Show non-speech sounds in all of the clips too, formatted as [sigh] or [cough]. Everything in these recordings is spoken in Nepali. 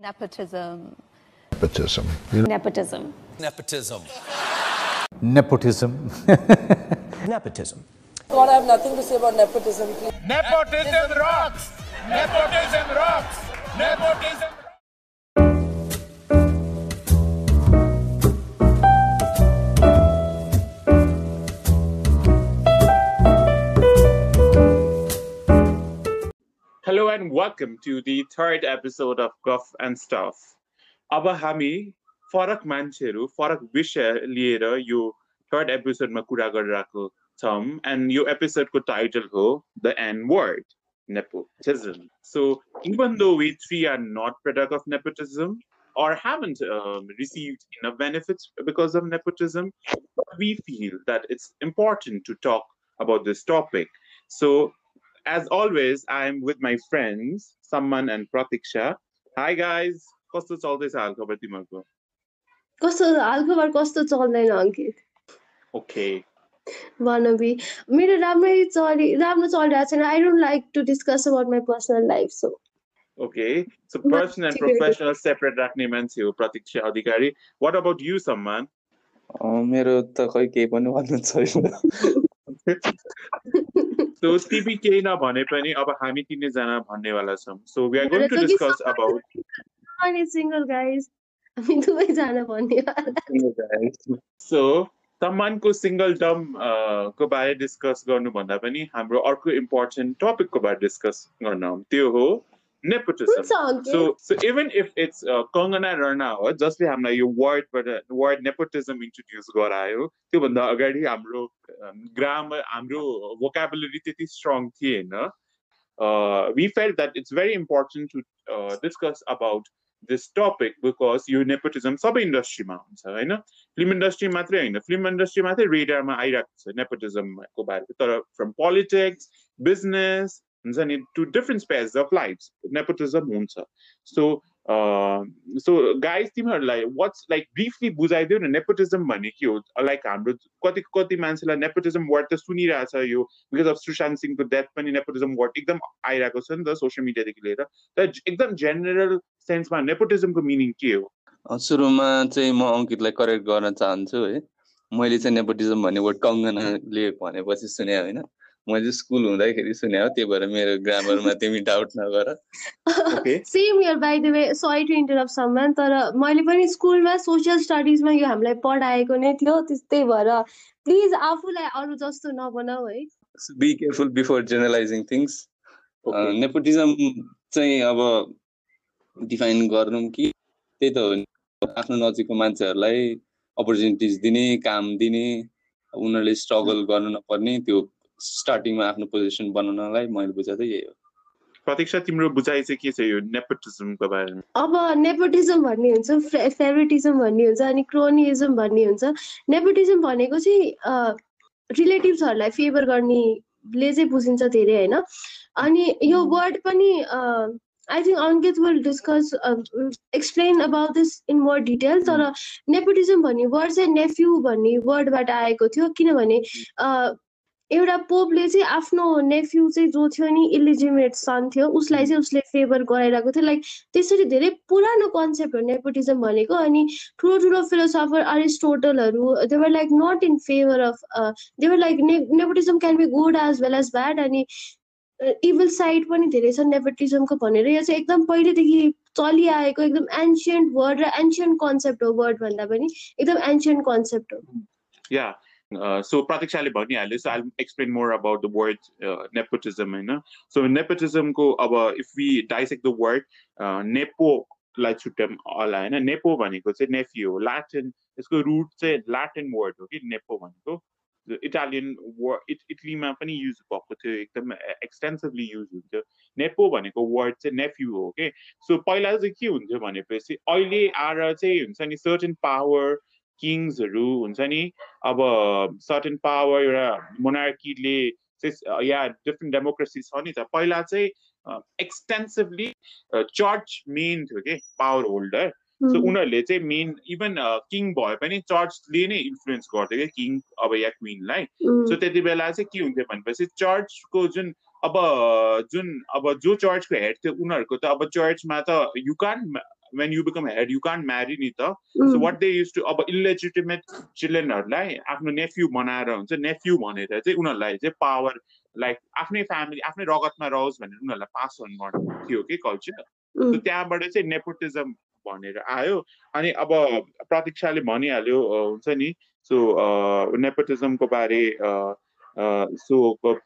Nepotism. Nepotism. Nepotism. Nepotism. [laughs] Nepotism. Nepotism. God, I have nothing to say about nepotism. Please. Nepotism rocks! Nepotism rocks! Nepotism Hello and welcome to the third episode of Guff and Stuff. अब हामी फरक मान्छेहरू फरक विषय लिएर यो थर्ड एपिसोडमा कुरा गरिरहेको छौँ एन्ड यो एपिसोडको टाइटल हो the N word nepotism. So even though we three are not product of nepotism or haven't um, received enough benefits because of nepotism, we feel that it's important to talk about this topic. So as always, I'm with my friends, Samman and Pratiksha. Hi guys, कस्तो चल्दैछ हालखबर तिमीहरूको कस्तो हालखबर कस्तो चल्दैन अङ्कित ओके भनबी मेरो राम्रै चलि राम्रो चलिरहेको छैन I don't like to discuss about my personal life so okay so personal and professional separate राख्ने मान्छे हो प्रतीक्षा अधिकारी वाट अबाउट यु सम्मान मेरो त खै केही पनि भन्नु छैन सो तिमी केही नभने पनि अब हामी तिनैजना भन्नेवाला छौँ। So we are going to discuss about अनि सिङ्गल गाइज हामी दुवैजना भन्ने सो सम्मानको सिङ्गल डम को बारे डिस्कस गर्नुभन्दा पनि हाम्रो अर्को इम्पोर्टेन्ट टपिकको बारे डिस्कस गर्न त्यो हो। So, so even if it's uh, Kangana Rana, जसले हामीलाई यो वर्डबाट वर्ड नेपोटिजम इन्ट्रोड्युस गरायो त्योभन्दा अगाडि हाम्रो ग्रामर हाम्रो भोकाबुलरी त्यति स्ट्रङ थिएन. We felt that it's very important to discuss about this topic because यो नेपोटिजम सबै इन्डस्ट्रीमा हुन्छ होइन? फिल्म इन्डस्ट्री मात्रै होइन. फिल्म इन्डस्ट्री मात्रै रेडियोमा आइरहेको छ नेपोटिजमको बारे तर फ्रम पोलिटिक्स बिजनेस हुन्छ नि to different space of life nepotism हुन्छ सो सो गाइज तिमीहरूलाई वाट्स लाइक ब्रिफली बुझाइदियो न नेपोटिजम भने के हो? लाइक हाम्रो कति कति मान्छेलाई नेपोटिजम वर्ड त सुनिरहेछ यो बिकज अफ सुशान्त सिंहको डेथ पनि नेपोटिजम वर्ड एकदम आइरहेको छ नि त सोसियल मिडियादेखि लिएर। तर एकदम जेनरल सेन्समा नेपोटिजमको मिनिङ के हो? सुरुमा चाहिँ म अङ्कितलाई करेक्ट गर्न चाहन्छु है। मैले चाहिँ नेपोटिजम भन्ने वर्ड कङ्गनाले भनेपछि सुने होइन? मैले स्कुल हुँदाखेरि सुने हो त्यही भएर मेरो ग्रामरमा तिमी डाउट नगर। Same year by the way sorry to interrupt Samman तर मैले पनि स्कुलमा सोसियल स्टडिजमा यो हामीलाई पढाएको नै थियो त्यस्तै भएर प्लिज आफूलाई अरू जस्तो नबनाऊ है। Be careful before generalising things nepotism चाहिँ अब डिफाइन गर्नु कि त्यही त हो। आफ्नो नजिकको मान्छेहरूलाई अपर्च्युनिटिज दिने काम दिने उनीहरूले स्ट्रगल गर्नु नपर्ने त्यो स्टार्टिङमा आफ्नो पोजिसन बनाउनलाई मैले बुझाइ चाहिँ यही हो। प्रतीक्षा तिम्रो बुझाइ चाहिँ के छ यो नेपोटिजमको बारेमा? अब नेपोटिजम भन्ने हुन्छ फेभरेटिजम भन्ने हुन्छ अनि क्रोनिजम भन्ने हुन्छ। नेपोटिजम भनेको चाहिँ रिलेटिभ्सहरूलाई फेभर गर्नेले चाहिँ बुझिन्छ धेरै होइन? अनि यो वर्ड पनि I think Ankit will discuss explain about this in more detail तर नेपोटिजम भन्ने वर्ड चाहिँ नेफ्यु भन्ने वर्डबाट आएको थियो। किनभने एउटा पोपले चाहिँ आफ्नो नेफ्यु चाहिँ जो थियो नि इलिजिमेट सन थियो उसलाई चाहिँ उसले फेभर गराइरहेको थियो। लाइक त्यसरी धेरै पुरानो कन्सेप्ट हो नेपोटिजम भनेको अनि ठुलो ठुलो philosopher अरिस्टोटलहरू they were like not in favour of they were like nepotism can be good as well as bad अनि इभल साइड पनि धेरै छ नेपोटिजमको भनेर। यो चाहिँ एकदम पहिलेदेखि चलिआएको एकदम एन्सियन्ट वर्ड र एन्सियन्ट कन्सेप्ट हो वर्ड भन्दा पनि। एकदम एन्सियन्ट कन्सेप्ट हो। Uh, so bhanihalyo so I'll explain more about the word uh, nepotism होइन so nepotism को अब if we dissect the word uh, nepo लाई छुट्याउँ होला होइन नेपो भनेको चाहिँ नेफ्यू हो ल्याटिन यसको रुट चाहिँ ल्याटिन वर्ड हो कि नेपो भनेको इटालियन वर्ड इट इटलीमा पनि युज भएको थियो एकदम एक्सटेन्सिभली युज हुन्थ्यो नेपो भनेको वर्ड चाहिँ नेफ्यू हो कि सो पहिला चाहिँ के हुन्थ्यो भनेपछि अहिले आएर चाहिँ हुन्छ नि सर्टन पावर किङ्सहरू हुन्छ नि? अब सर्टेन पावर एउटा मोनार्कीले चाहिँ या डिफ्रेन्ट डेमोक्रेसी छ नि त। पहिला चाहिँ एक्सटेन्सिभली चर्च मेन थियो कि? पावर होल्डर सो उनीहरूले चाहिँ मेन इभन किङ भए पनि चर्चले नै इन्फ्लुएन्स गर्थ्यो क्या किङ अब या क्विनलाई सो त्यति बेला चाहिँ के हुन्थ्यो भनेपछि चर्चको जुन अब जुन अब जो चर्चको हेड थियो उनीहरूको त अब चर्चमा त you can when you become head you can't marry नि त so what they use to अब इलेजिटिमेट चिल्ड्रेनहरूलाई आफ्नो नेफ्यु बनाएर हुन्छ नेफ्यु भनेर चाहिँ उनीहरूलाई चाहिँ पावर लाइक आफ्नै फ्यामिली आफ्नै रगतमा रहोस् भनेर उनीहरूलाई पास अन गर्नु थियो कि कल्चर त्यहाँबाट चाहिँ नेपोटिजम भनेर आयो। अनि अब प्रतीक्षाले भनिहाल्यो हुन्छ नि सो नेपोटिजमको बारे सो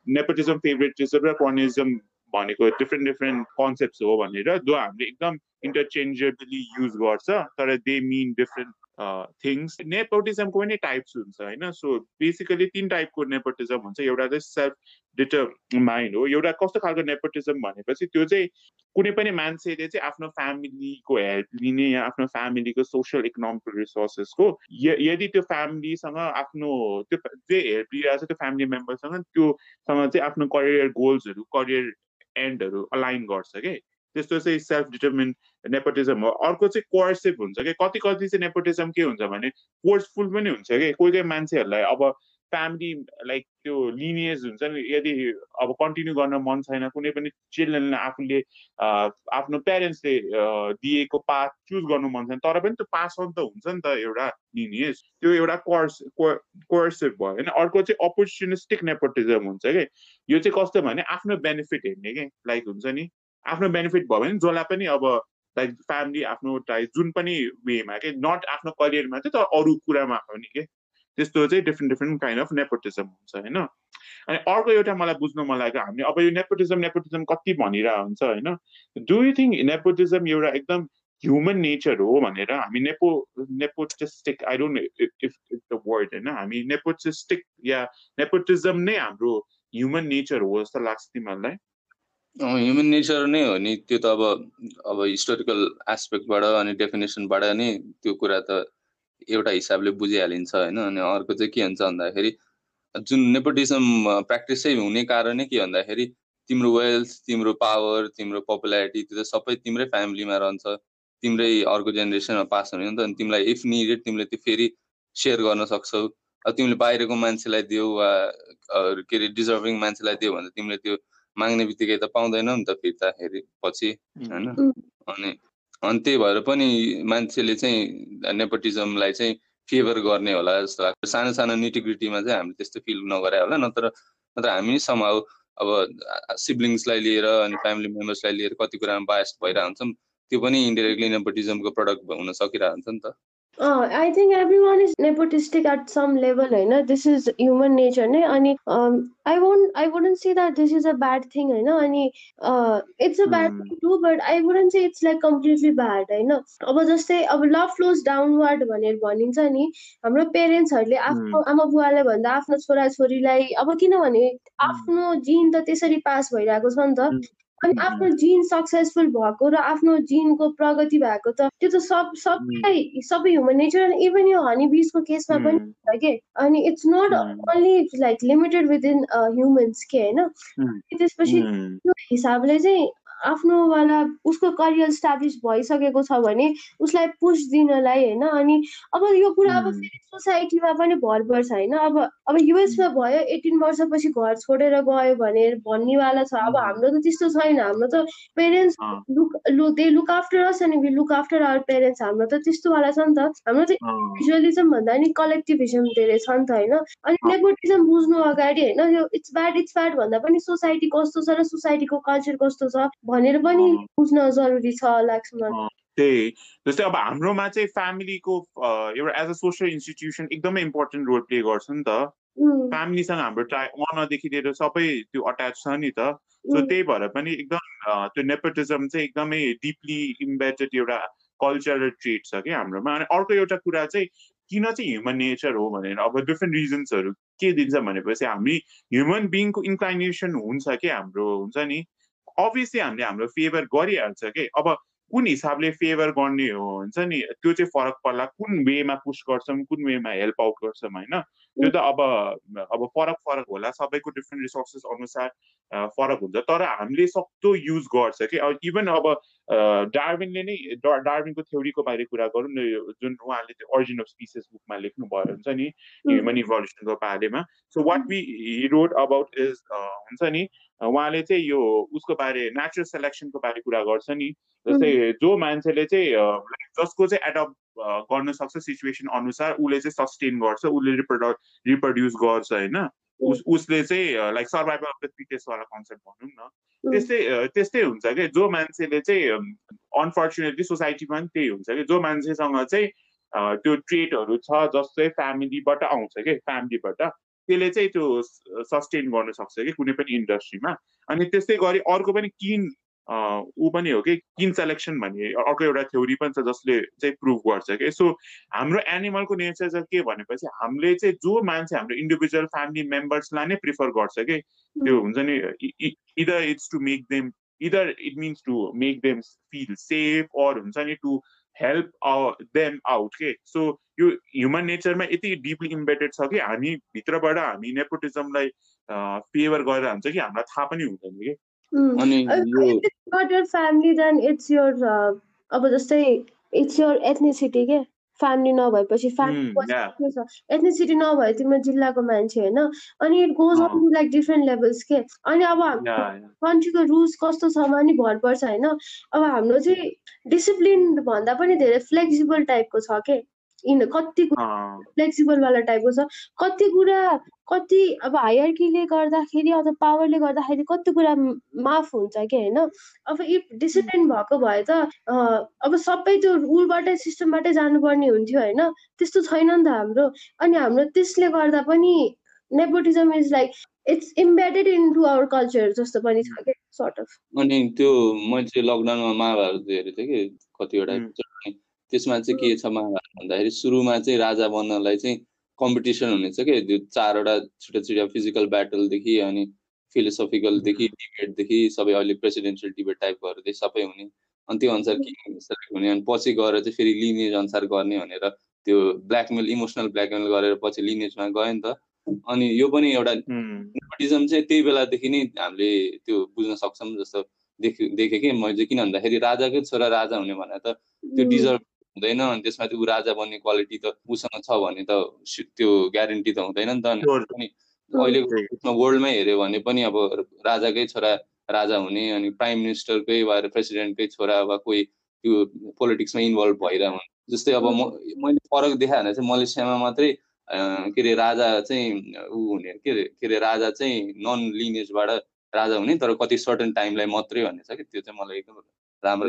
नेपोटिजम फेभरेटिजम र पर्निजम भनेको डिफ्रेन्ट डिफ्रेन्ट कन्सेप्ट हो भनेर जो हामीले एकदम इन्टरचेन्जेबली युज गर्छ तर दे मिन डिफ्रेन्ट थिङ्स नेपोटिजमको पनि टाइप्स हुन्छ होइन? सो बेसिकली तिन टाइपको नेपोटिजम हुन्छ। एउटा चाहिँ सेल्फ डिटरमाइन्ड हो। एउटा कस्तो खालको नेपोटिजम भनेपछि त्यो चाहिँ कुनै पनि मान्छेले चाहिँ आफ्नो फ्यामिलीको हेल्प लिने या आफ्नो फ्यामिलीको सोसियल इकोनोमिक रिसोर्सेसको यदि त्यो फ्यामिलीसँग आफ्नो त्यो जे हेल्प लिइरहेको छ त्यो फ्यामिली मेम्बरसँग त्योसँग चाहिँ आफ्नो करियर गोल्सहरू करियर एन्डहरू अलाइन गर्छ कि? त्यस्तो चाहिँ सेल्फ डिटर्मिन नेपोटिजम हो। अर्को चाहिँ कोर्सिभ हुन्छ कि? कति कति चाहिँ नेपोटिजम के हुन्छ भने फोर्सफुल पनि हुन्छ कि? कोही कोही मान्छेहरूलाई अब फ्यामिली लाइक त्यो लिनिएज हुन्छ नि यदि अब कन्टिन्यू गर्न मन छैन कुनै पनि चिल्ड्रेनलाई आफूले आफ्नो प्यारेन्ट्सले दिएको पाथ चुज गर्नु मन छैन तर पनि त्यो पास अन त हुन्छ नि त एउटा लिनिएज त्यो एउटा कोर्स कोर्सिभ भयो होइन अर्को चाहिँ अपर्च्युनिस्टिक नेपोटिजम हुन्छ कि यो चाहिँ कस्तो भने आफ्नो बेनिफिट हेर्ने कि लाइक हुन्छ नि आफ्नो बेनिफिट भयो भने जसलाई पनि अब लाइक फ्यामिली आफ्नो जुन पनि वेमा के नट आफ्नो करियरमा चाहिँ तर अरू कुरामा पनि के त्यस्तो चाहिँ different different kind of nepotism हुन्छ होइन? अनि अर्को एउटा मलाई बुझ्नु मन लाग्यो हामीले अब यो नेपोटिजम नेपोटिजम कति भनिरहेको हुन्छ होइन? डु यु थिङ्क नेपोटिजम एउटा एकदम ह्युमन नेचर हो भनेर हामी nepo nepotistic I don't if if the word होइन? हामी नेपोटिस्टिक या नेपोटिजम नै हाम्रो ह्युमन नेचर हो जस्तो लाग्छ तिमीहरूलाई ह्युमन नेचर नै हो नि त्यो त अब अब हिस्टोरिकल एस्पेक्टबाट अनि डेफिनेसनबाट नै त्यो कुरा त एउटा हिसाबले बुझिहालिन्छ होइन अनि अर्को चाहिँ के हुन्छ भन्दाखेरि जुन नेपोटिजम प्र्याक्टिसै हुने कारणै के भन्दाखेरि तिम्रो वेल्थ तिम्रो पावर तिम्रो पपुलारिटी त्यो त सबै तिम्रै फ्यामिलीमा रहन्छ तिम्रै अर्को जेनेरेसनमा पास हुने नि त अनि तिमीलाई इफ निडेड तिमीले त्यो फेरि सेयर गर्न सक्छौ अब तिमीले बाहिरको मान्छेलाई दियो वा के अरे डिजर्भिङ मान्छेलाई दियो भने तिमीले त्यो माग्ने बित्तिकै त पाउँदैनौ नि त फिर्ताखेरि पछि होइन? अनि अनि त्यही भएर पनि मान्छेले चाहिँ नेपोटिजमलाई चाहिँ फेभर गर्ने होला जस्तो लाग्छ। सानो सानो निटिग्रिटीमा चाहिँ हामीले त्यस्तो फिल नगरे होला नत्र नत्र हामी समाउ अब सिब्लिङ्सलाई लिएर अनि फ्यामिली मेम्बर्सलाई लिएर कति कुरामा बायस भइरहेको हुन्छौँ त्यो पनि इन्डिरेक्टली नेपोटिजमको प्रडक्ट हुन सकिरहेको हुन्छ नि त। I think everyone is nepotistic at some level होइन दिस इज ह्युमन नेचर नै अनि I won't I wouldn't see that this is a bad thing होइन अनि it's a bad too but I wouldn't see it's like completely bad होइन अब जस्तै अब लभ फ्लोज डाउनवर्ड भनेर भनिन्छ नि हाम्रो पेरेन्ट्सहरूले आफ्नो आमा बुवालाई भन्दा आफ्नो छोरा छोरीलाई अब किनभने आफ्नो जिन त त्यसरी पास भइरहेको छ नि त अनि आफ्नो जिन सक्सेसफुल भएको र आफ्नो जिनको प्रगति भएको त त्यो त सब सबैलाई सबै ह्युमन नेचर इभन यो हनी बिजको केसमा पनि हुन्छ के? अनि it's not only like limited within humans के होइन? त्यसपछि त्यो हिसाबले चाहिँ आफ्नोवाला उसको करियर इस्टाब्लिस भइसकेको छ भने उसलाई पुस दिनलाई होइन अनि अब यो कुरा अब फेरि सोसाइटीमा पनि भर पर्छ होइन। अब अब युएसमा भयो एटिन वर्षपछि घर छोडेर गयो भने भन्नेवाला छ। अब हाम्रो त त्यस्तो छैन। हाम्रो त parents look look they look after us अनि लुक आफ्टर आवर पेरेन्ट्स हाम्रो त त्यस्तोवाला छ नि त। हाम्रो त इन्डिभिजुअलिजम भन्दा नि कलेक्टिभिजम धेरै छ नि त होइन। अनि नेपोटिजम बुझ्नु अगाडि होइन यो इट्स ब्याड इट्स ब्याड भन्दा पनि सोसाइटी कस्तो छ र सोसाइटीको कल्चर कस्तो छ? भनेर पनि बुझ्न जरुरी छ लाग्छ मलाई त्यही जस्तै अब हाम्रोमा चाहिँ फ्यामिलीको एउटा एज अ सोसियल इन्स्टिट्युसन एकदमै इम्पोर्टेन्ट रोल प्ले गर्छ नि त फ्यामिलीसँग हाम्रो ट्राई मनदेखि लिएर सबै त्यो अट्याच छ नि त सो त्यही भएर पनि एकदम त्यो नेपोटिजम चाहिँ एकदमै डिपली इम्बेडेड एउटा कल्चरल ट्रेड छ कि हाम्रोमा अनि अर्को एउटा कुरा चाहिँ किन चाहिँ ह्युमन नेचर हो भनेर अब डिफ्रेन्ट रिजन्सहरू के दिन्छ भनेपछि हामी ह्युमन बिङको इन्क्लाइनेसन हुन्छ कि हाम्रो हुन्छ नि अभियसली हामीले हाम्रो फेभर गरिहाल्छ कि? अब कुन हिसाबले फेभर गर्ने हो? हुन्छ नि? त्यो चाहिँ फरक पर्ला। कुन वेमा पुस गर्छौँ? कुन वेमा हेल्प आउट गर्छौँ? होइन? त्यो त अब अब फरक फरक होला। सबैको डिफ्रेन्ट रिसोर्सेस अनुसार फरक हुन्छ। तर हामीले सक्दो युज गर्छ कि? इभन अब डार्विनले नै डार्विनको थ्योरीको बारे कुरा गरौँ न जुन उहाँले त्यो ओरिजिन अफ स्पिसेस बुकमा लेख्नुभयो हुन्छ नि ह्युमन इभल्युसनको बारेमा। So what we read about is हुन्छ नि उहाँले चाहिँ यो उसको बारे नेचुरल सेलेक्सनको बारे कुरा गर्छ नि। जस्तै जो मान्छेले चाहिँ जसको चाहिँ एडप्ट गर्न सक्छ सिचुएसन अनुसार उसले चाहिँ सस्टेन गर्छ उसले रिप्रोड रिप्रोड्युस गर्छ होइन? उस उसले चाहिँ लाइक सर्भाइभल अफ द फिटेस्टवाला कन्सेप्ट भनौँ न। त्यस्तै त्यस्तै हुन्छ कि? जो मान्छेले चाहिँ अनफर्चुनेटली सोसाइटीमा पनि त्यही हुन्छ कि? जो मान्छेसँग चाहिँ त्यो ट्रेटहरू छ जस्तै फ्यामिलीबाट आउँछ कि? फ्यामिलीबाट त्यसले चाहिँ त्यो सस्टेन गर्न सक्छ कि? कुनै पनि इन्डस्ट्रीमा अनि त्यस्तै गरी अर्को पनि किन ऊ पनि हो कि किन सेलेक्सन भन्ने अर्को एउटा थ्योरी पनि छ जसले चाहिँ प्रुभ गर्छ कि। सो हाम्रो एनिमलको नेचर चाहिँ के भनेपछि हामीले चाहिँ जो मान्छे हाम्रो इन्डिभिजुअल फ्यामिली मेम्बर्सलाई नै प्रिफर गर्छ कि। त्यो हुन्छ नि either it's to make them either it means to make them feel safe or हुन्छ नि टु हेल्प देम आउट के। सो यो ह्युमन नेचरमा यति डिपली इम्बेडेड छ कि हामी भित्रबाट हामी नेपोटिजमलाई फेभर गरेर हुन्छ कि हामीलाई थाहा पनि हुँदैन कि। अनि अब जस्तै इट्स योर एथनिसिटी के? फ्यामिली नभएपछि फ्यामिली एथनिसिटी नभए तिम्रो जिल्लाको मान्छे होइन। अनि it goes on like different levels के? अनि अब कन्ट्रीको रुल्स कस्तो छ नि भर पर्छ होइन। अब हाम्रो चाहिँ डिसिप्लिन भन्दा पनि धेरै फ्लेक्सिबल टाइपको छ के? इन कति फ्लेक्सिबल वाला टाइपको छ। कति कुरा कति अब हायरकीले गर्दाखेरि अथवा पावरले गर्दाखेरि कति कुरा माफ हुन्छ कि होइन? अब इफ डिसिप्लिन भएको भए त अब सबै त्यो रुलबाटै सिस्टमबाटै जानुपर्ने हुन्थ्यो होइन? त्यस्तो छैन नि त हाम्रो। अनि हाम्रो त्यसले गर्दा पनि nepotism is like it's embedded into our culture जस्तो पनि छ कि सर्ट अफ अनि त्यो मैले चाहिँ लकडाउनमा महाभारत हेरेको थिएँ कि कतिवटा त्यसमा चाहिँ के छ महाभारत भन्दाखेरि सुरुमा चाहिँ राजा बन्नलाई चाहिँ कम्पिटिसन हुनेछ कि? त्यो चारवटा छुट्टा छुट्टा फिजिकल ब्याटलदेखि अनि फिलोसफिकलदेखि डिबेटदेखि सबै अहिले प्रेसिडेन्सियल डिबेट टाइपहरू सबै हुने। अनि त्यो अनुसार किङ सेलेक्ट हुने अनि पछि गएर चाहिँ फेरि लिनेज अनुसार गर्ने भनेर त्यो ब्ल्याकमेल इमोसनल ब्ल्याकमेल गरेर पछि लिनेजमा गयो नि त। अनि यो पनि एउटा नेपोटिजम चाहिँ त्यही बेलादेखि नै हामीले त्यो बुझ्न सक्छौँ जस्तो देखेँ देखेँ कि? मैले किन भन्दाखेरि राजाकै छोरा राजा हुने भनेर त त्यो डिजर्भ हुँदैन अनि त्यसमा त्यो ऊ राजा बन्ने क्वालिटी त उसँग छ भने त त्यो ग्यारेन्टी त हुँदैन नि त अनि अहिलेको वर्ल्डमै हेऱ्यो भने पनि अब राजाकै छोरा राजा हुने अनि प्राइम मिनिस्टरकै वा प्रेसिडेन्टकै छोरा वा कोही त्यो पोलिटिक्समा इन्भल्भ भइरहेको हुन्छ जस्तै अब म मैले फरक देखाएँ भने चाहिँ मलेसियामा मात्रै के अरे राजा चाहिँ ऊ हुने के अरे के अरे राजा चाहिँ नन लिनेजबाट राजा हुने तर कति सर्टन टाइमलाई मात्रै भन्ने छ कि त्यो चाहिँ मलाई एकदम राम्रो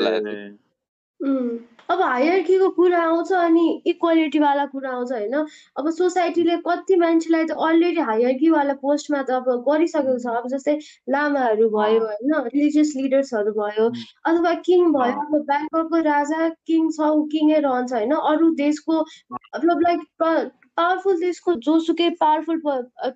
अब हायरकीको कुरा आउँछ अनि इक्वालिटीवाला कुरा आउँछ होइन? अब सोसाइटीले कति मान्छेलाई त अलरेडी हायरकीवाला पोस्टमा त अब गरिसकेको छ। अब जस्तै लामाहरू भयो होइन? रिलिजियस लिडर्सहरू भयो अथवा किङ भयो अब ब्याङ्ककको राजा किङ छ ऊ किङै रहन्छ होइन? अरू देशको मतलब लाइक पावरफुल देशको जोसुकै पावरफुल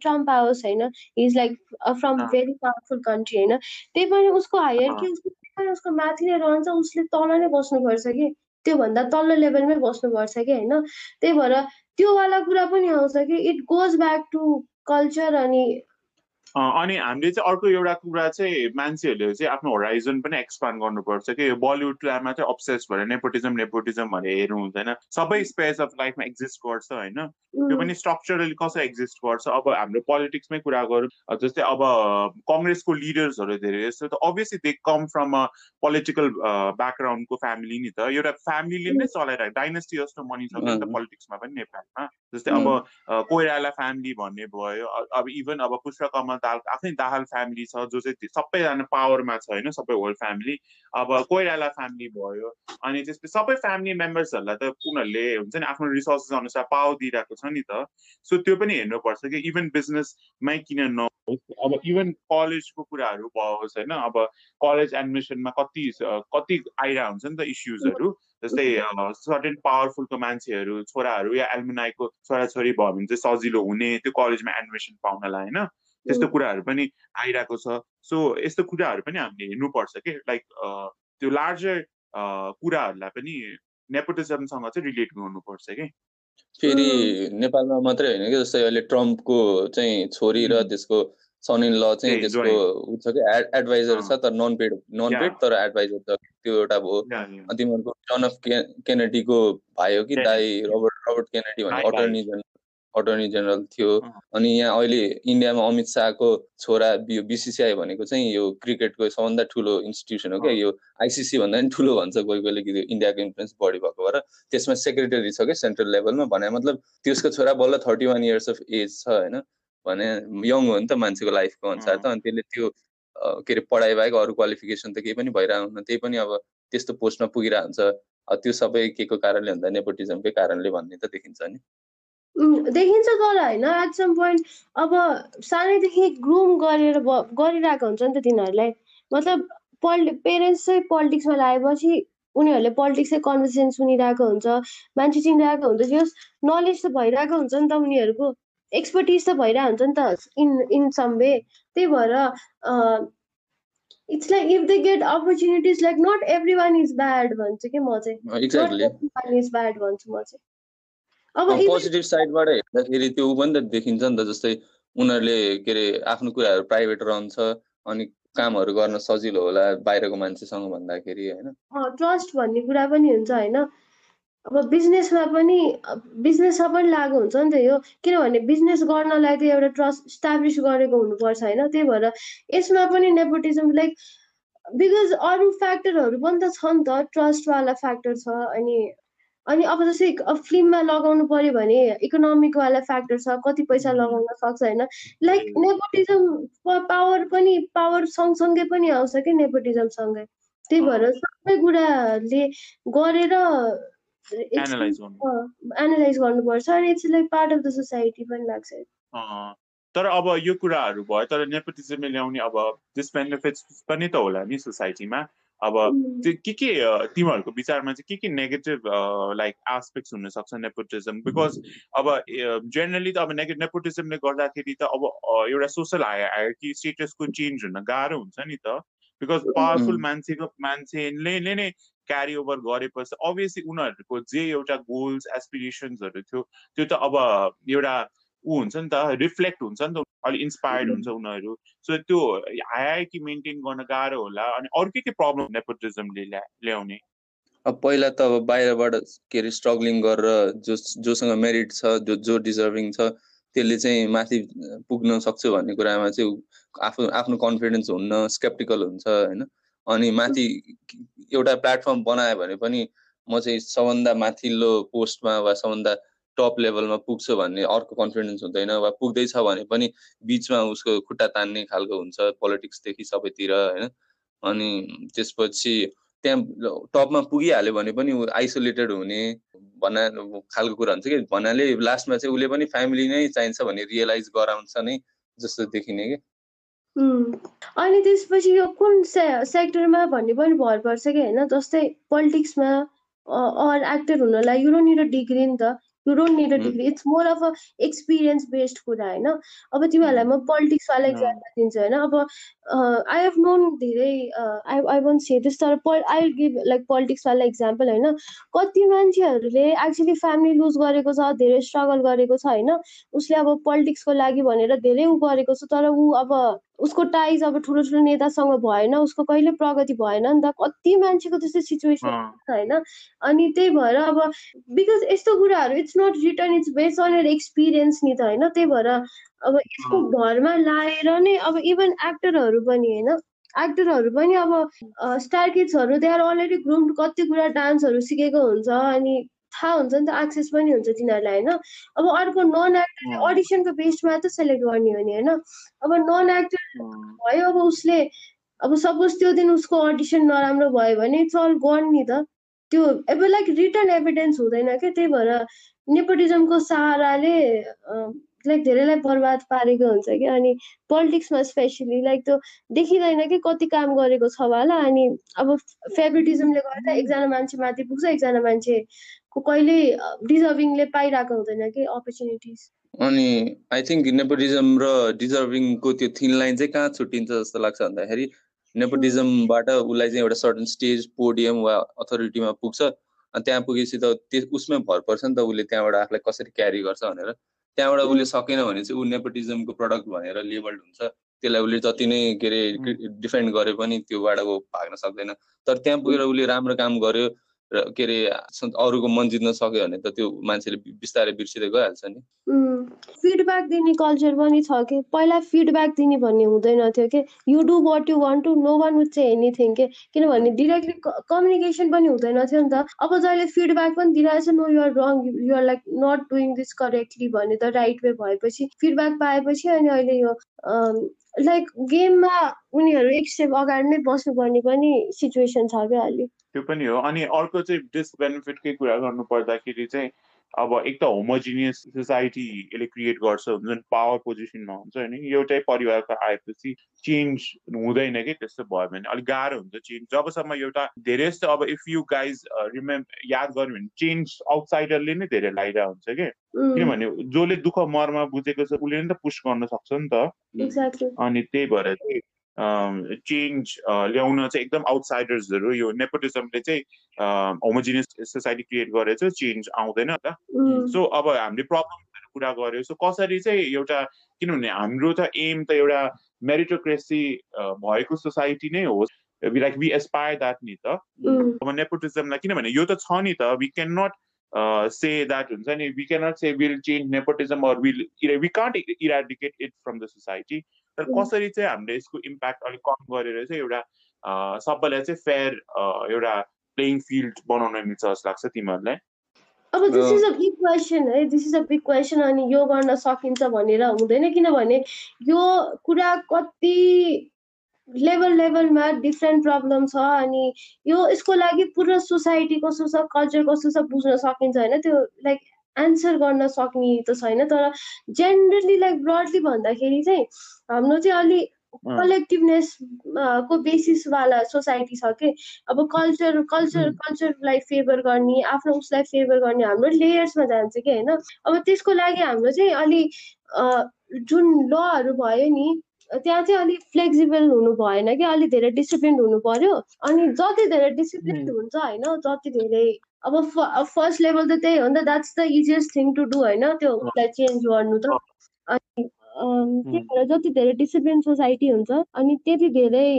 ट्रम्प आओस् होइन? Is like from very powerful country होइन? त्यही पनि उसको हायरकी उसको उसको माथि नै रहन्छ उसले तल नै बस्नुपर्छ कि? त्योभन्दा तल्लो लेभलमै बस्नुपर्छ कि होइन? त्यही भएर त्योवाला कुरा पनि आउँछ कि it goes back to culture अनि अनि हामीले चाहिँ अर्को एउटा कुरा चाहिँ मान्छेहरूले चाहिँ आफ्नो होराइजन पनि एक्सपान्ड गर्नुपर्छ कि बलिउडमा चाहिँ अब्सेस भएर नेपोटिजम नेपोटिजम भनेर हेर्नु हुँदैन। सबै स्पेस अफ लाइफमा एक्जिस्ट गर्छ होइन? त्यो पनि स्ट्रक्चरली कसरी एक्जिस्ट गर्छ? अब हाम्रो पोलिटिक्समै कुरा गरौँ जस्तै अब कङ्ग्रेसको लिडर्सहरू धेरै जस्तो त obviously they come from a political ब्याकग्राउन्डको family नि त। एउटा फ्यामिलीले नै चलाइरहेको डाइनेस्टी जस्तो मनिसक्यो नि त पोलिटिक्समा पनि नेपालमा। जस्तै अब कोइराला फ्यामिली भन्ने भयो अब इभन अब पुष्पकमल दाल आफ्नै दाहाल फ्यामिली छ जो चाहिँ सबैजना पावरमा छ होइन? सबै होल फ्यामिली अब कोइराला फ्यामिली भयो अनि त्यसपछि सबै फ्यामिली मेम्बर्सहरूलाई त उनीहरूले हुन्छ नि आफ्नो रिसोर्सेस अनुसार पावर दिइरहेको छ नि त। सो त्यो पनि हेर्नुपर्छ कि इभन बिजनेसमै किन नहोस्। अब इभन कलेजको कुराहरू होस् होइन? अब कलेज एडमिसनमा कति कति आइरहेको हुन्छ नि त इस्युजहरू जस्तै सर्टेन पावरफुलको मान्छेहरू छोराहरू या एल्मिनाईको छोराछोरी भयो भने चाहिँ सजिलो हुने त्यो कलेजमा एडमिसन पाउनलाई होइन? त्यस्तो कुराहरू पनि आइरहेको छ। सो यस्तो कुराहरू पनि हामीले हेर्नुपर्छ कि? लाइक त्यो लार्जर कुराहरूलाई पनि नेपोटिजमसँग चाहिँ रिलेट गर्नुपर्छ कि? फेरि नेपालमा मात्रै होइन कि? जस्तै अहिले ट्रम्पको चाहिँ छोरी र त्यसको सन इन ल चाहिँ त्यसको ऊ छ कि? एडभाइजर छ तर नन पेड नन पेड तर एडभाइजर छ त्यो एउटा भयो तिमीहरूको जन अफ केनेडीको भाइ हो कि? दाई रोबर्ट रोबर्ट केनेडी भन्ने अटर्नी जेनरल अटर्नी जेनरल थियो। अनि यहाँ अहिले इन्डियामा अमित शाहको छोरा यो बिसिसिआई भनेको चाहिँ यो क्रिकेटको सबभन्दा ठुलो इन्स्टिट्युसन हो क्या यो आइसिसी भन्दा पनि ठुलो भन्छ कोही कोहीले कि इन्डियाको इन्फ्लुएन्स बढी भएको भएर। त्यसमा सेक्रेटरी छ क्या सेन्ट्रल लेभलमा भने मतलब त्यसको छोरा बल्ल thirty one years of age छ होइन। भने यङ हो नि त मान्छेको लाइफको अनुसार त। अनि त्यसले त्यो के अरे पढाइ बाहेक अरू क्वालिफिकेसन त केही पनि भइरहेको हुन्न। त्यही पनि अब त्यस्तो पोस्टमा पुगिरहेको हुन्छ त्यो सबै के को कारणले भन्दा नेपोटिजमकै कारणले भन्ने त देखिन्छ नि। देखिन्छ तर होइन एट सम पोइन्ट अब सानैदेखि ग्रुम गरेर गरिरहेको हुन्छ नि त तिनीहरूलाई। मतलब पल् पेरेन्ट्स चाहिँ पोलिटिक्समा लागेपछि उनीहरूले पोलिटिक्सै कन्भर्सेसन सुनिरहेको हुन्छ मान्छे चिनिरहेको हुन्छ जस नलेज त भइरहेको हुन्छ नि त उनीहरूको एक्सपर्टिज त भइरहेको हुन्छ नि त इन इन सम वे त्यही भएर it's like if they get opportunities like not every one is bad भन्छु कि म चाहिँ। भन्छु म चाहिँ। अब पोजिटिभ साइडबाट हेर्दाखेरि त्यो ऊ पनि त देखिन्छ नि त जस्तै उनीहरूले के अरे आफ्नो कुराहरू प्राइभेट रहन्छ अनि कामहरू गर्न सजिलो होला बाहिरको मान्छेसँग भन्दाखेरि होइन? ट्रस्ट भन्ने कुरा पनि हुन्छ होइन? अब बिजनेसमा पनि बिजनेसमा पनि लागु हुन्छ नि त यो। किनभने बिजनेस गर्नलाई त एउटा ट्रस्ट इस्टाब्लिस गरेको हुनुपर्छ होइन? त्यही भएर यसमा पनि नेपोटिजम लाइक बिकज अरू फ्याक्टरहरू पनि त छ नि त ट्रस्टवाला फ्याक्टर छ अनि अनि अब जस्तै फिल्ममा लगाउनु पर्यो भने इकोनोमिकवाला फ्याक्टर छ कति पैसा लगाउन सक्छ होइन। लाइक नेपोटिजम पावर पनि पावर सँगसँगै पनि आउँछ कि नेपोटिजमसँगै? त्यही भएर सबै कुराले गरेर एनालाइज गर्नुपर्छ अनि it's like part of the society पनि लाग्छ। तर अब यो कुराहरू भयो तर नेपोटिजमले ल्याउने अब डिसबेनिफिट्स पनि त होला नि सोसाइटीमा अब त्यो के के तिमीहरूको विचारमा चाहिँ के के नेगेटिभ लाइक एस्पेक्ट्स हुनसक्छ नेपोटिजम बिकज अब जेनरली त अब नेगे नेपोटिजमले गर्दाखेरि त अब एउटा सोसल आयो कि स्टेटसको चेन्ज हुन गाह्रो हुन्छ नि त। बिकज पावरफुल मान्छेको मान्छेले नै क्यारी ओभर गरेपछि अभियसली उनीहरूको जे एउटा गोल्स एसपिरेसन्सहरू थियो त्यो त अब एउटा ऊ हुन्छ नि त रिफ्लेक्ट हुन्छ नि त अलिक इन्सपायर्ड हुन्छ उनीहरू। सो त्यो हाई मेन्टेन गर्न गाह्रो होला अनि अरू के के प्रब्लम नेपोटिजमले ल्याउने? अब पहिला त अब बाहिरबाट के अरे स्ट्रगलिङ गरेर जो जोसँग मेरिट छ जो जो डिजर्भिङ छ त्यसले चाहिँ माथि पुग्न सक्छु भन्ने कुरामा चाहिँ आफू आफ्नो कन्फिडेन्स हुन्न स्केप्टिकल हुन्छ होइन? अनि माथि एउटा प्लेटफर्म बनायो भने पनि म चाहिँ सबभन्दा माथिल्लो पोस्टमा वा सबभन्दा टप लेभलमा पुग्छ भन्ने अर्को कन्फिडेन्स हुँदैन वा पुग्दैछ भने पनि बिचमा उसको खुट्टा तान्ने खालको हुन्छ पोलिटिक्सदेखि सबैतिर होइन? अनि त्यसपछि त्यहाँ टपमा पुगिहाल्यो भने पनि ऊ आइसोलेटेड हुने भना खालको कुरा हुन्छ कि? भन्नाले लास्टमा चाहिँ उसले पनि फ्यामिली नै चाहिन्छ भन्ने रियलाइज गराउँछ नै जस्तो देखिने कि? अनि त्यसपछि यो कुन से सेक्टरमा भन्ने पनि भर पर्छ कि होइन? जस्तै पोलिटिक्समा अर एक्टर हुनलाई यु डिग्री नि त। You don't need a degree it's more of a experience based कुरा होइन? अब तिमीहरूलाई म पोलिटिक्सवाला इक्जाम्पल दिन्छु होइन? अब आई हेभ नोन धेरै I I won't say this तर आई गिभ लाइक पोलिटिक्सवाला इक्जाम्पल होइन? कति मान्छेहरूले एक्चुली फ्यामिली लुज गरेको छ धेरै स्ट्रगल गरेको छ होइन? उसले अब पोलिटिक्सको लागि भनेर धेरै ऊ गरेको छ तर ऊ अब उसको टाइज अब ठुलो ठुलो नेतासँग भएन उसको कहिले प्रगति भएन नि त कति मान्छेको त्यस्तो सिचुएसन होइन? अनि त्यही भएर अब बिकज यस्तो कुराहरू it's not return it's based on your experience नि त होइन? त्यही भएर अब यसको भरमा लाएर नै अब इभन एक्टरहरू पनि होइन? एक्टरहरू पनि अब स्टार किड्सहरू दे आर अलरेडी ग्रुम कति कुरा डान्सहरू सिकेको हुन्छ अनि थाहा हुन्छ नि त एक्सेस पनि हुन्छ तिनीहरूलाई होइन? अब अर्को नन एक्टर अडिसनको बेस्डमा त सेलेक्ट गर्ने हो नि होइन? अब नन एक्टर भयो अब उसले अब सपोज त्यो दिन उसको अडिसन नराम्रो भयो भने इट्स अल गन नि त। त्यो अब लाइक रिटर्न एभिडेन्स हुँदैन क्या त्यही भएर नेपोटिजमको सहाराले लाइक धेरैलाई बर्बाद पारेको हुन्छ कि? अनि पोलिटिक्समा स्पेसली लाइक त्यो देखिँदैन कि? कति काम गरेको छ होला? अनि अब फेभरेटिजमले गर्दा एकजना मान्छे माथि पुग्छ एकजना मान्छे कहिले डिजर्भिङले पाइरहेको हुँदैन कि अपर्च्युनिटिज अनि आई थिङ्क नेपोटिजम र डिजर्भिङको त्यो थिन लाइन चाहिँ कहाँ छुट्टिन्छ जस्तो लाग्छ भन्दाखेरि नेपोटिजमबाट उसलाई चाहिँ एउटा सर्टन स्टेज पोडियम वा अथोरिटीमा पुग्छ। त्यहाँ पुगेपछि त त्यो उसमै भर पर्छ नि त उसले त्यहाँबाट आफूलाई कसरी क्यारी गर्छ भनेर। त्यहाँबाट उसले सकेन भने चाहिँ ऊ नेपोटिजमको प्रडक्ट भनेर लेबल्ड हुन्छ। त्यसलाई उसले जति नै के अरे डिफेन्ड गरे पनि त्योबाट ऊ भाग्न सक्दैन। तर त्यहाँ पुगेर उसले राम्रो काम गर्यो र के अरे अरूको मन जित्न सक्यो भने त त्यो मान्छेले बिस्तारै बिर्सिँदै गइहाल्छ नि। फिडब्याक दिने कल्चर पनि छ कि? पहिला फिडब्याक दिने भन्ने हुँदैन थियो कि? You do what you want to no one would चाहिँ एनिथिङ के? किनभने डिरेक्टली कम्युनिकेसन पनि हुँदैन थियो नि त। अब जहिले फिडब्याक पनि दिइरहेछ no you're wrong you're like not doing this correctly भने त राइट वे भएपछि फिडब्याक पाएपछि अनि अहिले यो लाइक गेममा उनीहरू एक स्टेप अगाडि नै बस्नुपर्ने पनि सिचुएसन छ क्या अहिले। त्यो पनि हो। अनि अर्को चाहिँ डिसबेनिफिटकै कुरा गर्नु पर्दाखेरि चाहिँ अब एक त होमोजिनियस सोसाइटी यसले क्रिएट गर्छ जुन पावर पोजिसनमा हुन्छ होइन एउटै परिवारको आएपछि चेन्ज हुँदैन कि त्यस्तो भयो भने अलिक गाह्रो हुन्छ चेन्ज जबसम्म एउटा धेरै जस्तो अब इफ यु गाइज रिमेम याद गर्यो भने चेन्ज आउटसाइडरले नै धेरै लगाइरहेको हुन्छ कि? किनभने जसले दुःख मर्म बुझेको छ उसले नि त पुस्ट गर्न सक्छ नि त। अनि त्यही भएर चाहिँ चेन्ज ल्याउन चाहिँ एकदम आउटसाइडर्सहरू यो नेपोटिजमले चाहिँ होमोजिनियस सोसाइटी क्रिएट गरेर चाहिँ चेन्ज आउँदैन त। सो अब हामीले प्रब्लमहरू कुरा गऱ्यो सो कसरी चाहिँ एउटा किनभने हाम्रो त एम त एउटा मेरिटोक्रेसी भएको सोसाइटी नै होस् लाइक वी एसपायर द्याट नि त। अब नेपोटिजमलाई किनभने यो त छ नि त। We can not say that हुन्छ नि। We can not say will change nepotism or will we can't eradicate it from the society तर कसरी चाहिँ हामीले यसको इम्प्याक्ट अलिक कम गरेर चाहिँ एउटा सबैलाई चाहिँ फेयर एउटा प्लेइङ फिल्ड बनाउन मिल्छ जस्तो लाग्छ तिमीहरूलाई? अब this is a big question है? This is a big question अनि यो गर्न सकिन्छ भनेर हुँदैन किनभने यो कुरा कति लेभल लेभलमा डिफ्रेन्ट प्रब्लम छ अनि यो यसको लागि पुरा सोसाइटी कस्तो छ कल्चर कस्तो छ बुझ्न सकिन्छ होइन? त्यो लाइक एन्सर गर्न सक्ने त छैन तर जेनरली लाइक ब्रडली भन्दाखेरि चाहिँ हाम्रो चाहिँ अलि कलेक्टिभनेस को बेसिसवाला सोसाइटी छ कि? अब कल्चर कल्चर कल्चरलाई फेभर गर्ने आफ्नो उसलाई फेभर गर्ने हाम्रो लेयर्समा जान्छ कि होइन? अब त्यसको लागि हाम्रो चाहिँ अलि जुन लहरू भयो नि त्यहाँ चाहिँ अलिक फ्लेक्सिबल हुनु भएन कि अलिक धेरै डिसिप्लिन हुनु पर्यो। अनि जति धेरै डिसिप्लिन हुन्छ होइन जति धेरै अब फर्स्ट लेभल त त्यही हो नि त that's the easiest thing to do होइन त्यो उसलाई चेन्ज गर्नु त। अनि त्यही भएर जति धेरै डिसिप्लिन सोसाइटी हुन्छ अनि त्यति धेरै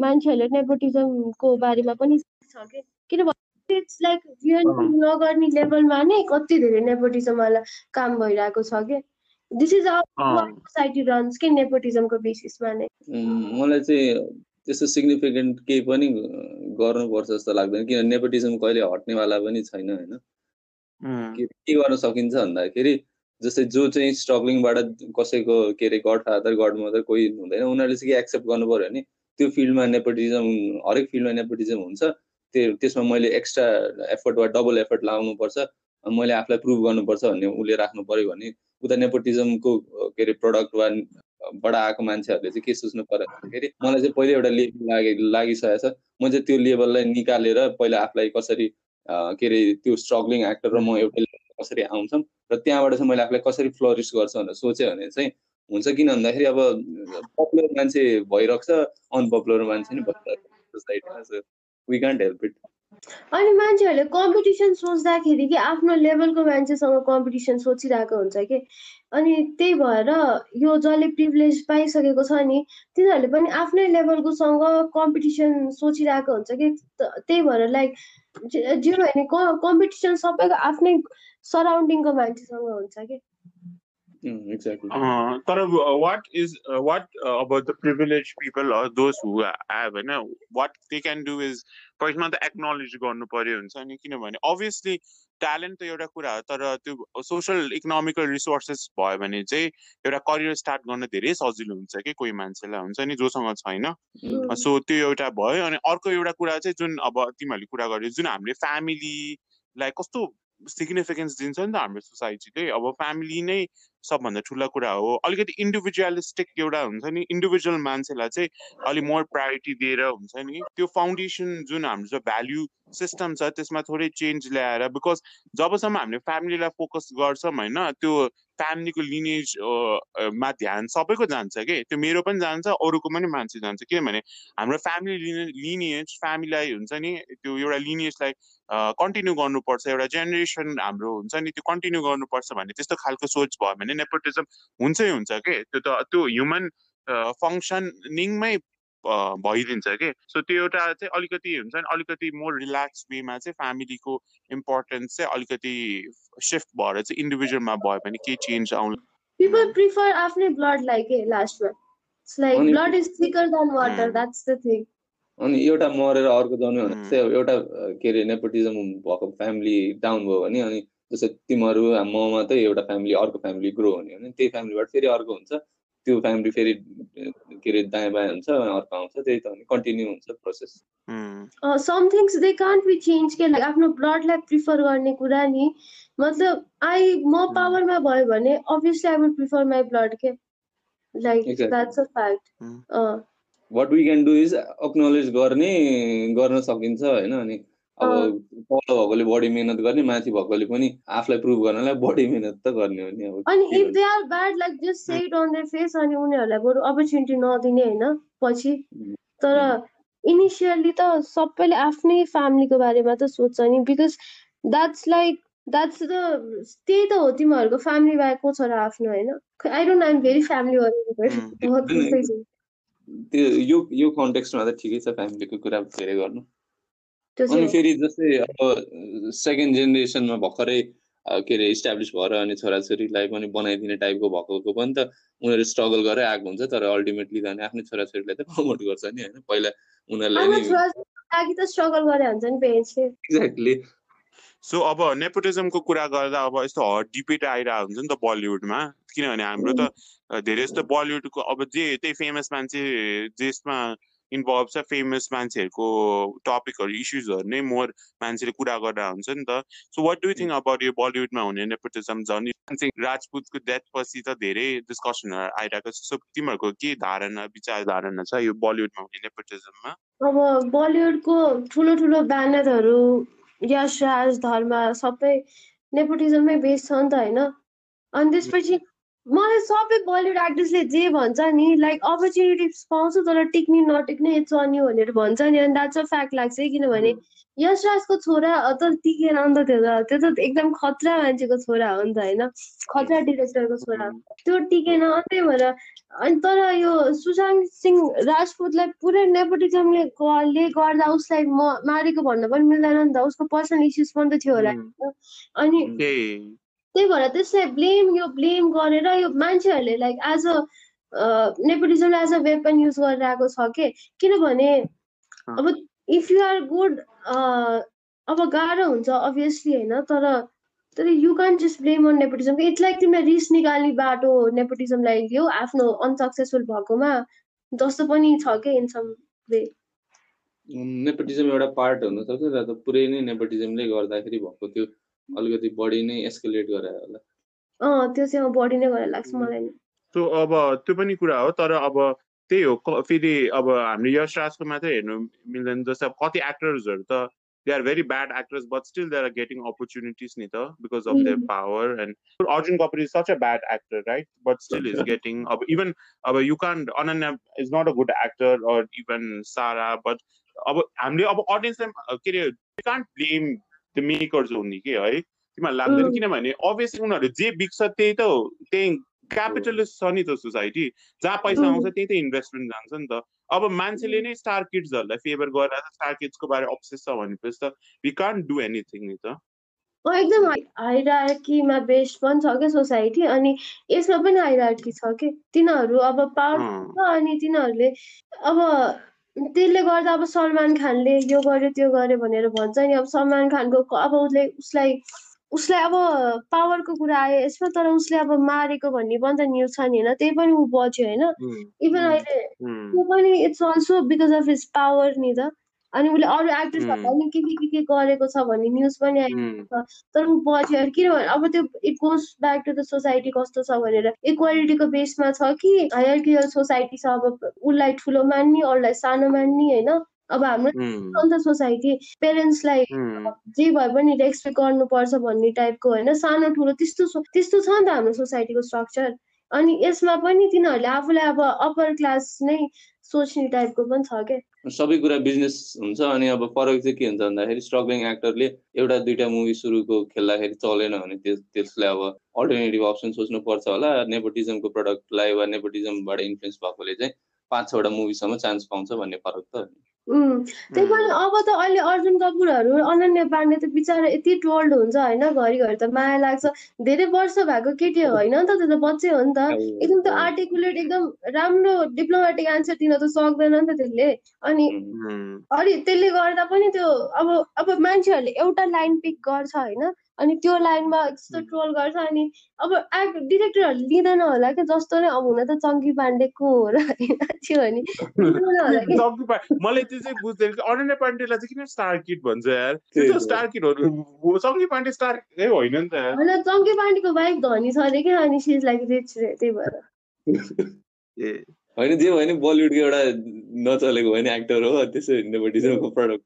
मान्छेहरूले नेपोटिजमको बारेमा पनि छ कि। किनभने इट्स लाइक नगर्ने लेभलमा नै कति धेरै नेपोटिजमवाला काम भइरहेको छ कि। दिस इज सोसाइटी रन्स के नेपोटिजमको बेसिसमा नै मलाई चाहिँ त्यस्तो सिग्निफिकेन्ट केही पनि गर्नुपर्छ जस्तो लाग्दैन किन नेपोटिजम कहिले हट्नेवाला पनि छैन होइन? के गर्न सकिन्छ भन्दाखेरि जस्तै जो चाहिँ स्ट्रगलिङबाट कसैको के अरे गड फादर गड मदर कोही हुँदैन उनीहरूले चाहिँ के एक्सेप्ट गर्नु पऱ्यो भने त्यो फिल्डमा नेपोटिजम हरेक फिल्डमा नेपोटिजम हुन्छ त्यो त्यसमा मैले एक्स्ट्रा एफर्ट वा डबल एफर्ट लाउनुपर्छ मैले आफूलाई प्रुभ गर्नुपर्छ भन्ने उसले राख्नु पऱ्यो भने उता नेपोटिजमको के अरे प्रडक्ट वा बाट आएको मान्छेहरूले चाहिँ के सोच्नु पर्यो भन्दाखेरि मलाई चाहिँ पहिल्यै एउटा लेभल लागि लागिसकेको छ। म चाहिँ त्यो लेभललाई निकालेर पहिला आफूलाई कसरी के अरे त्यो स्ट्रगलिङ एक्टर र म एउटा कसरी आउँछौँ र त्यहाँबाट चाहिँ मैले आफूलाई कसरी फ्लोरिस गर्छु भनेर सोचेँ भने चाहिँ हुन्छ किन भन्दाखेरि अब पपुलर मान्छे भइरहेको छ अनपपुलर मान्छे नि भइरहेको सोसाइटीमा वी कान्ट हेल्प इट अनि मान्छेहरूले कम्पिटिसन सोच्दाखेरि कि आफ्नो लेभलको मान्छेसँग कम्पिटिसन सोचिरहेको हुन्छ कि। अनि त्यही भएर यो जसले प्रिभिलेज पाइसकेको छ नि तिनीहरूले पनि आफ्नै लेभलकोसँग कम्पिटिसन सोचिरहेको हुन्छ कि। त्यही भएर लाइक जे भने कम्पिटिसन सबैको आफ्नै सराउन्डिङको मान्छेसँग हुन्छ कि। तर what uh, about the privileged people or those who have होइन what they can do is फर्स्टमा त एक्नोलेज गर्नु पर्यो हुन्छ नि किनभने अभियसली ट्यालेन्ट त एउटा कुरा हो तर त्यो सोसल इकोनोमिकल रिसोर्सेस भयो भने चाहिँ एउटा करियर स्टार्ट गर्न धेरै सजिलो हुन्छ कि कोही मान्छेलाई हुन्छ नि जोसँग छैन सो त्यो एउटा भयो अनि अर्को एउटा कुरा चाहिँ जुन अब तिमीहरूले कुरा गर्यो जुन हामीले फ्यामिलीलाई कस्तो सिग्निफिकेन्स दिन्छ नि त हाम्रो सोसाइटीले अब फ्यामिली नै सबभन्दा ठुलो कुरा हो। अलिकति इन्डिभिजुअलिस्टिक एउटा हुन्छ नि इन्डिभिजुअल मान्छेलाई चाहिँ अलिक मोर प्रायोरिटी दिएर हुन्छ नि त्यो फाउन्डेसन जुन हाम्रो चाहिँ भ्याल्यु सिस्टम छ त्यसमा थोरै चेन्ज ल्याएर बिकज जबसम्म हामीले फ्यामिलीलाई फोकस गर्छौँ होइन त्यो फ्यामिलीको लिनेज मा ध्यान सबैको जान्छ कि? त्यो मेरो पनि जान्छ अरूको पनि मान्छे जान्छ। किनभने हाम्रो फ्यामिली लिने लिनिएज फ्यामिलीलाई हुन्छ नि त्यो एउटा लिनिएजलाई कन्टिन्यू गर्नुपर्छ। एउटा जेनेरेसन हाम्रो हुन्छ नि त्यो कन्टिन्यू गर्नुपर्छ भन्ने त्यस्तो खालको सोच भयो भने नेपोटिजम हुन्छै हुन्छ कि? त्यो त त्यो ह्युमन फङ्सनिङमै भइदिन्छ कि। सो त्यो एउटा चाहिँ अलिकति हुन्छ नि अलिकति मोर रिल्याक्स वेमा चाहिँ फ्यामिलीको इम्पोर्टेन्स चाहिँ अलिकति सिफ्ट भएर चाहिँ इन्डिभिजुअलमा भयो भने केही चेन्ज आउनु People prefer आफ्नै ब्लडलाई के लास्टमा it's like blood is thicker than water. That's the thing अनि एउटा मरेर अर्को जाने भने. चाहिँ एउटा के अरे नेपोटिजम भएको फ्यामिली डाउन भयो भने अनि जस्तै तिमीहरू म मात्रै एउटा फ्यामिली अर्को फ्यामिली ग्रो हुने भने त्यही फ्यामिलीबाट फेरि अर्को हुन्छ। त्यो फ्यामिली फेरि के अरे दायाँ बायाँ हुन्छ अर्को आउँछ त्यही त कन्टिन्यू हुन्छ process some things they can't be change के लाइक आफ्नो ब्लडलाई प्रिफर गर्ने कुरा नि मतलब आई म. पावरमा भयो भने obviously I would prefer my blood के like. That's a fact. What we can do is acknowledge गर्ने गर्न सकिन्छ होइन अनि अब तल भएकोले बढी मिहिनेत गर्ने माथि भएकोले पनि आफूलाई प्रुभ गर्नलाई बढी मिहिनेत त गर्ने हो नि अब अनि if they are bad like just say it on their face अनि उनीहरूलाई बरु अपर्च्युनिटी नदिने होइन पछि. तर इनिसियली त सबैले आफ्नै फ्यामिलीको बारेमा त सोध्छ नि because that's like that's the त्यही त हो तिमीहरूको फ्यामिली बाहेक को छ र आफ्नो होइन? I don't I'm very family त्यो यो यो कन्टेक्स्टमा त ठिकै छ फ्यामिलीको कुरा धेरै गर्नु। अनि फेरि जस्तै अब सेकेन्ड जेनेरेसनमा भर्खरै के अरे इस्टाब्लिस भएर अनि छोराछोरीलाई पनि बनाइदिने टाइपको भएको पनि त उनीहरू स्ट्रगल गरेर आएको हुन्छ तर अल्टिमेटली त अनि आफ्नै छोराछोरीलाई त प्रमोट गर्छ नि होइन। पहिला उनीहरूलाई आफ्नो नि छोराछोरीको लागि त स्ट्रगल गरे हुन्छ नि पेरेन्ट्सले एक्ज्याक्टली सो अब नेपोटिजमको कुरा गर्दा अब यस्तो हट डिबेट आइरहेको हुन्छ नि त बलिउडमा किनभने हाम्रो त धेरै जस्तो बलिउडको अब जे त्यही फेमस मान्छे जेसमा इन्भल्भ छ फेमस मान्छेहरूको टपिकहरू इस्युजहरू नै मोर मान्छेले कुरा गरेर हुन्छ नि त so what do think about यो बलिउडमा हुने नेपोटिजम झन् सिंह राजपुतको डेथ पछि त धेरै डिस्कसनहरू आइरहेको छ सो तिमीहरूको के धारणा विचार धारणा छ यो बलिउडमा हुने नेपोटिजममा अब बलिउडको ठुलो ठुलो ब्यानरहरू यश राज धर्म सबै नेपोटिजममै बेस छ नि त होइन अनि त्यसपछि मलाई सबै बलिउड एक्ट्रेसले जे भन्छ नि लाइक अपर्च्युनिटिज पाउँछु तर टिक्ने नटिक्ने इट्स अन यु भनेर भन्छ नि अनि द्याट्स अ फ्याक्ट लाग्छ किनभने यश राजको छोरा त टिकेन नि त त्यो त त्यो त एकदम खतरा मान्छेको छोरा हो नि त होइन? खतरा डिरेक्टरको छोरा। हो। त्यो टिकेन त्यही भएर अनि तर यो सुशान्त सिंह राजपुतलाई पुरै नेपोटिजमले ले गर्दा उसलाई म मारेको भन्न पनि मिल्दैन नि त उसको पर्सनल इस्युज पनि त थियो होला। होइन? अनि त्यही भएर त्यसलाई ब्लेम यो ब्लेम गरेर यो मान्छेहरूले लाइक एज अ नेपोटिजमलाई एज अ वेपन युज गरिरहेको छ के? किनभने अब इफ यु आर गुड अब गाह्रो हुन्छ अभियसली होइन तर तर you can just blame on nepotism it's like तिमीलाई रिस निकाल्ने बाटो नेपोटिजमलाई लियो आफ्नो अनसक्सेसफुल भएकोमा जस्तो पनि छ कि इन सम वे नेपोटिजम एउटा पार्ट हुनसक्छ त पुरै नै नेपोटिजमले गर्दाखेरि भएको त्यो अलिकति बढी नै एस्कुलेट गरायो होला। अँ त्यो चाहिँ बढी नै गरेर लाग्छ मलाई नि। सो अब त्यो पनि कुरा हो तर अब त्यही हो फेरि अब हाम्रो यश राजको मात्रै हेर्नु मिल्दैन जस्तै अब कति एक्टर्सहरू त they are very bad actors but still they are getting opportunities नि त because of their. Power and Arjun Kapoor is such a bad actor right but still is getting अब इभन अब you can Ananya is not a good actor or even Sara but अब हामीले अब अडियन्सलाई के अरे कान्ट ब्लेम द मेकर्स हुने कि है? तिमीहरूलाई लाग्दैन. किनभने अभियसली उनीहरू जे बिक्छ त्यही त हो। त्यही क्यापिटलिस्ट छ नि त सोसाइटी जहाँ पैसा. आउँछ त्यही त इन्भेस्टमेन्ट जान्छ नि त। अब मान्छेले नै स्टार किड्सहरूलाई फेभर गरेर स्टार किड्सको बारे अब्सेस छ भनेपछि त वी कान्ट डु एनिथिङ नि त। एकदम हाइरार्कीमा बेस्ड पनि छ क्या सोसाइटी अनि यसमा पनि हाइरार्की छ कि? तिनीहरू अब पावर अनि तिनीहरूले अब त्यसले गर्दा अब सलमान खानले यो गर्यो त्यो गर्यो भनेर भन्छ नि। अब सलमान खानको अब उसले उसलाई उसलाई अब पावरको कुरा आयो यसमा तर उसले अब मारेको भन्ने पनि त न्युज छ नि होइन। त्यही पनि ऊ बच्यो होइन। इभन अहिले त्यो पनि it's also because of his power नि त। अनि उसले अरू. एक्ट्रेसहरूलाई पनि के के के के गरेको छ भन्ने न्युज पनि आयो उम्, तर ऊ बच्यो किनभने अब त्यो it goes back to the society कस्तो छ भनेर। इक्वालिटीको बेसमा छ कि हायरकियल सोसाइटी छ। अब उसलाई ठुलो मान्ने अरूलाई सानो मान्ने होइन? अब हाम्रो Hmm. छ नि त सोसाइटी पेरेन्ट्सलाई. जे भए पनि रेस्पेक्ट गर्नुपर्छ भन्ने टाइपको होइन? सानो ठुलो त्यस्तो त्यस्तो छ नि त हाम्रो सोसाइटीको स्ट्रक्चर अनि यसमा पनि तिनीहरूले आफूलाई अब अप्पर क्लास नै सोच्ने टाइपको पनि छ क्या। सबै कुरा बिजनेस हुन्छ अनि अब फरक चाहिँ के हुन्छ भन्दाखेरि स्ट्रगलिङ एक्टरले एउटा दुइटा मुभी सुरुको खेल्दाखेरि चलेन भने त्यस त्यसलाई अब अल्टरनेटिभ अप्सन सोच्नु पर्छ होला। नेपोटिजमको प्रडक्टलाई वा नेपोटिजमबाट इन्फ्लुएन्स भएकोले चाहिँ पाँच छवटा मुभीसम्म चान्स पाउँछ भन्ने फरक त त्यही पनि अब त अहिले अर्जुन कपुरहरू अनन्या पाण्डे त बिचरा यति ट्रोल्ड हुन्छ होइन घरिघरि त माया लाग्छ। धेरै वर्ष भएको केटी होइन नि त त्यो त बच्चै हो नि त। एकदम त्यो आर्टिकुलेट एकदम राम्रो डिप्लोमेटिक आन्सर दिन त सक्दैन नि त त्यसले। अनि. अनि त्यसले गर्दा पनि त्यो अब अब मान्छेहरूले एउटा लाइन पिक गर्छ होइन। अनि त्यो लाइनमा यस्तो ट्रोल गर्छ अनि अब एक्ट डिरेक्टरहरूले लिँदैन होला क्या जस्तो नै अब हुन त चङ्की पाण्डेको हो र [laughs] होइन थियो भने [laughs] मलाई त्यो चाहिँ बुझ्दैन कि अनन्या पाण्डेलाई चाहिँ किन स्टार किड भन्छ यार? त्यो त। स्टार किडहरू चङ्की पाण्डे स्टार होइन नि त होइन चङ्की पाण्डेको वाइफ धनी छ अरे क्या अनि सिज लाइक रिच रे त्यही भएर। [laughs] ए। होइन जे भयो नि बलिउडको एउटा नचलेको भयो नि एक्टर हो त्यसो नेपोटिजमको प्रडक्ट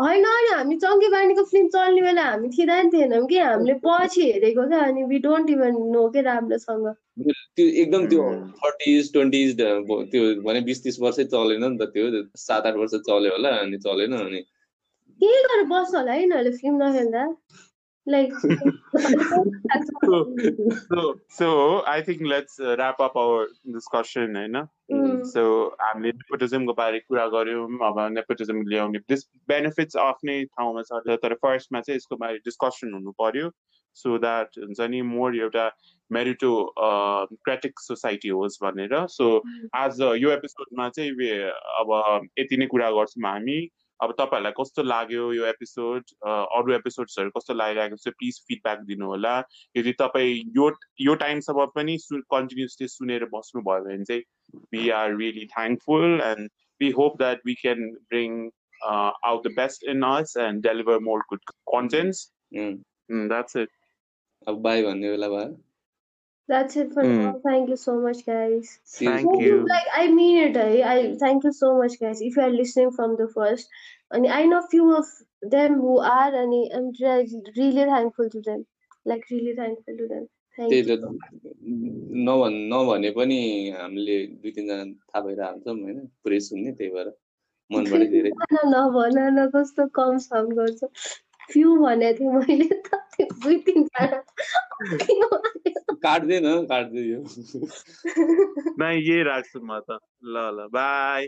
होइन अनि हामी चङ्की पाण्डेको फिल्म चल्ने बेला हामी थिँदा नि थिएनौँ कि? हामीले पछि हेरेको क्या अनि वी डोन्ट इभन नो के राम्रोसँग। त्यो एकदम त्यो. थर्टिज ट्वेन्टिज त्यो भने बिस तिस वर्षै चलेन नि त त्यो सात आठ वर्ष चल्यो होला अनि चलेन अनि केही गरेर बस्छ होला है यिनीहरूले फिल्म नखेल्दा? Like [laughs] so so I think let's uh, wrap up our discussion होइन. सो हामीले नेपोटिजमको बारे कुरा गऱ्यौँ अब नेपोटिजम ल्याउने दिस बेनिफिट्स आफ्नै ठाउँमा छ तर फर्स्टमा चाहिँ यसको बारे डिस्कसन हुनु पर्यो सो द्याट हुन्छ नि मोर एउटा मेरिटो क्रेटिक सोसाइटी होस् भनेर सो आज यो एपिसोडमा चाहिँ अब यति नै कुरा गर्छौँ हामी। अब तपाईँहरूलाई कस्तो लाग्यो यो एपिसोड अरू एपिसोड्सहरू कस्तो लागिरहेको छ प्लिज फिडब्याक दिनु होला यदि तपाईँ यो यो टाइमसम्म पनि कन्टिन्युसली सुनेर बस्नुभयो भने चाहिँ thankful and we hope that we can bring uh, out the best in us and deliver more good contents. उम्, Mm, that's it. अब बाई भन्ने बेला भयो That's it for Mm. now. Thank you so much, guys. Thank Thank you. you. Like I mean it. I, I thank you so much, guys. If you are listening from the first, and I know few of them who are, and I'm re- really thankful to them. Like really thankful to them. Thank त्यही. त नभन् नभने पनि हामीले दुई तिनजना थाहा भइरहेको हुन्छौँ होइन पुरै सुन्ने त्यही भएर मनबाटै धेरै नभन न कस्तो कम साउन्ड गर्छ फ्यु भनेको थिएँ मैले त दुई तिनजना काट्दैन हौ काट्दै न यही राख्छु म त ल ल बाई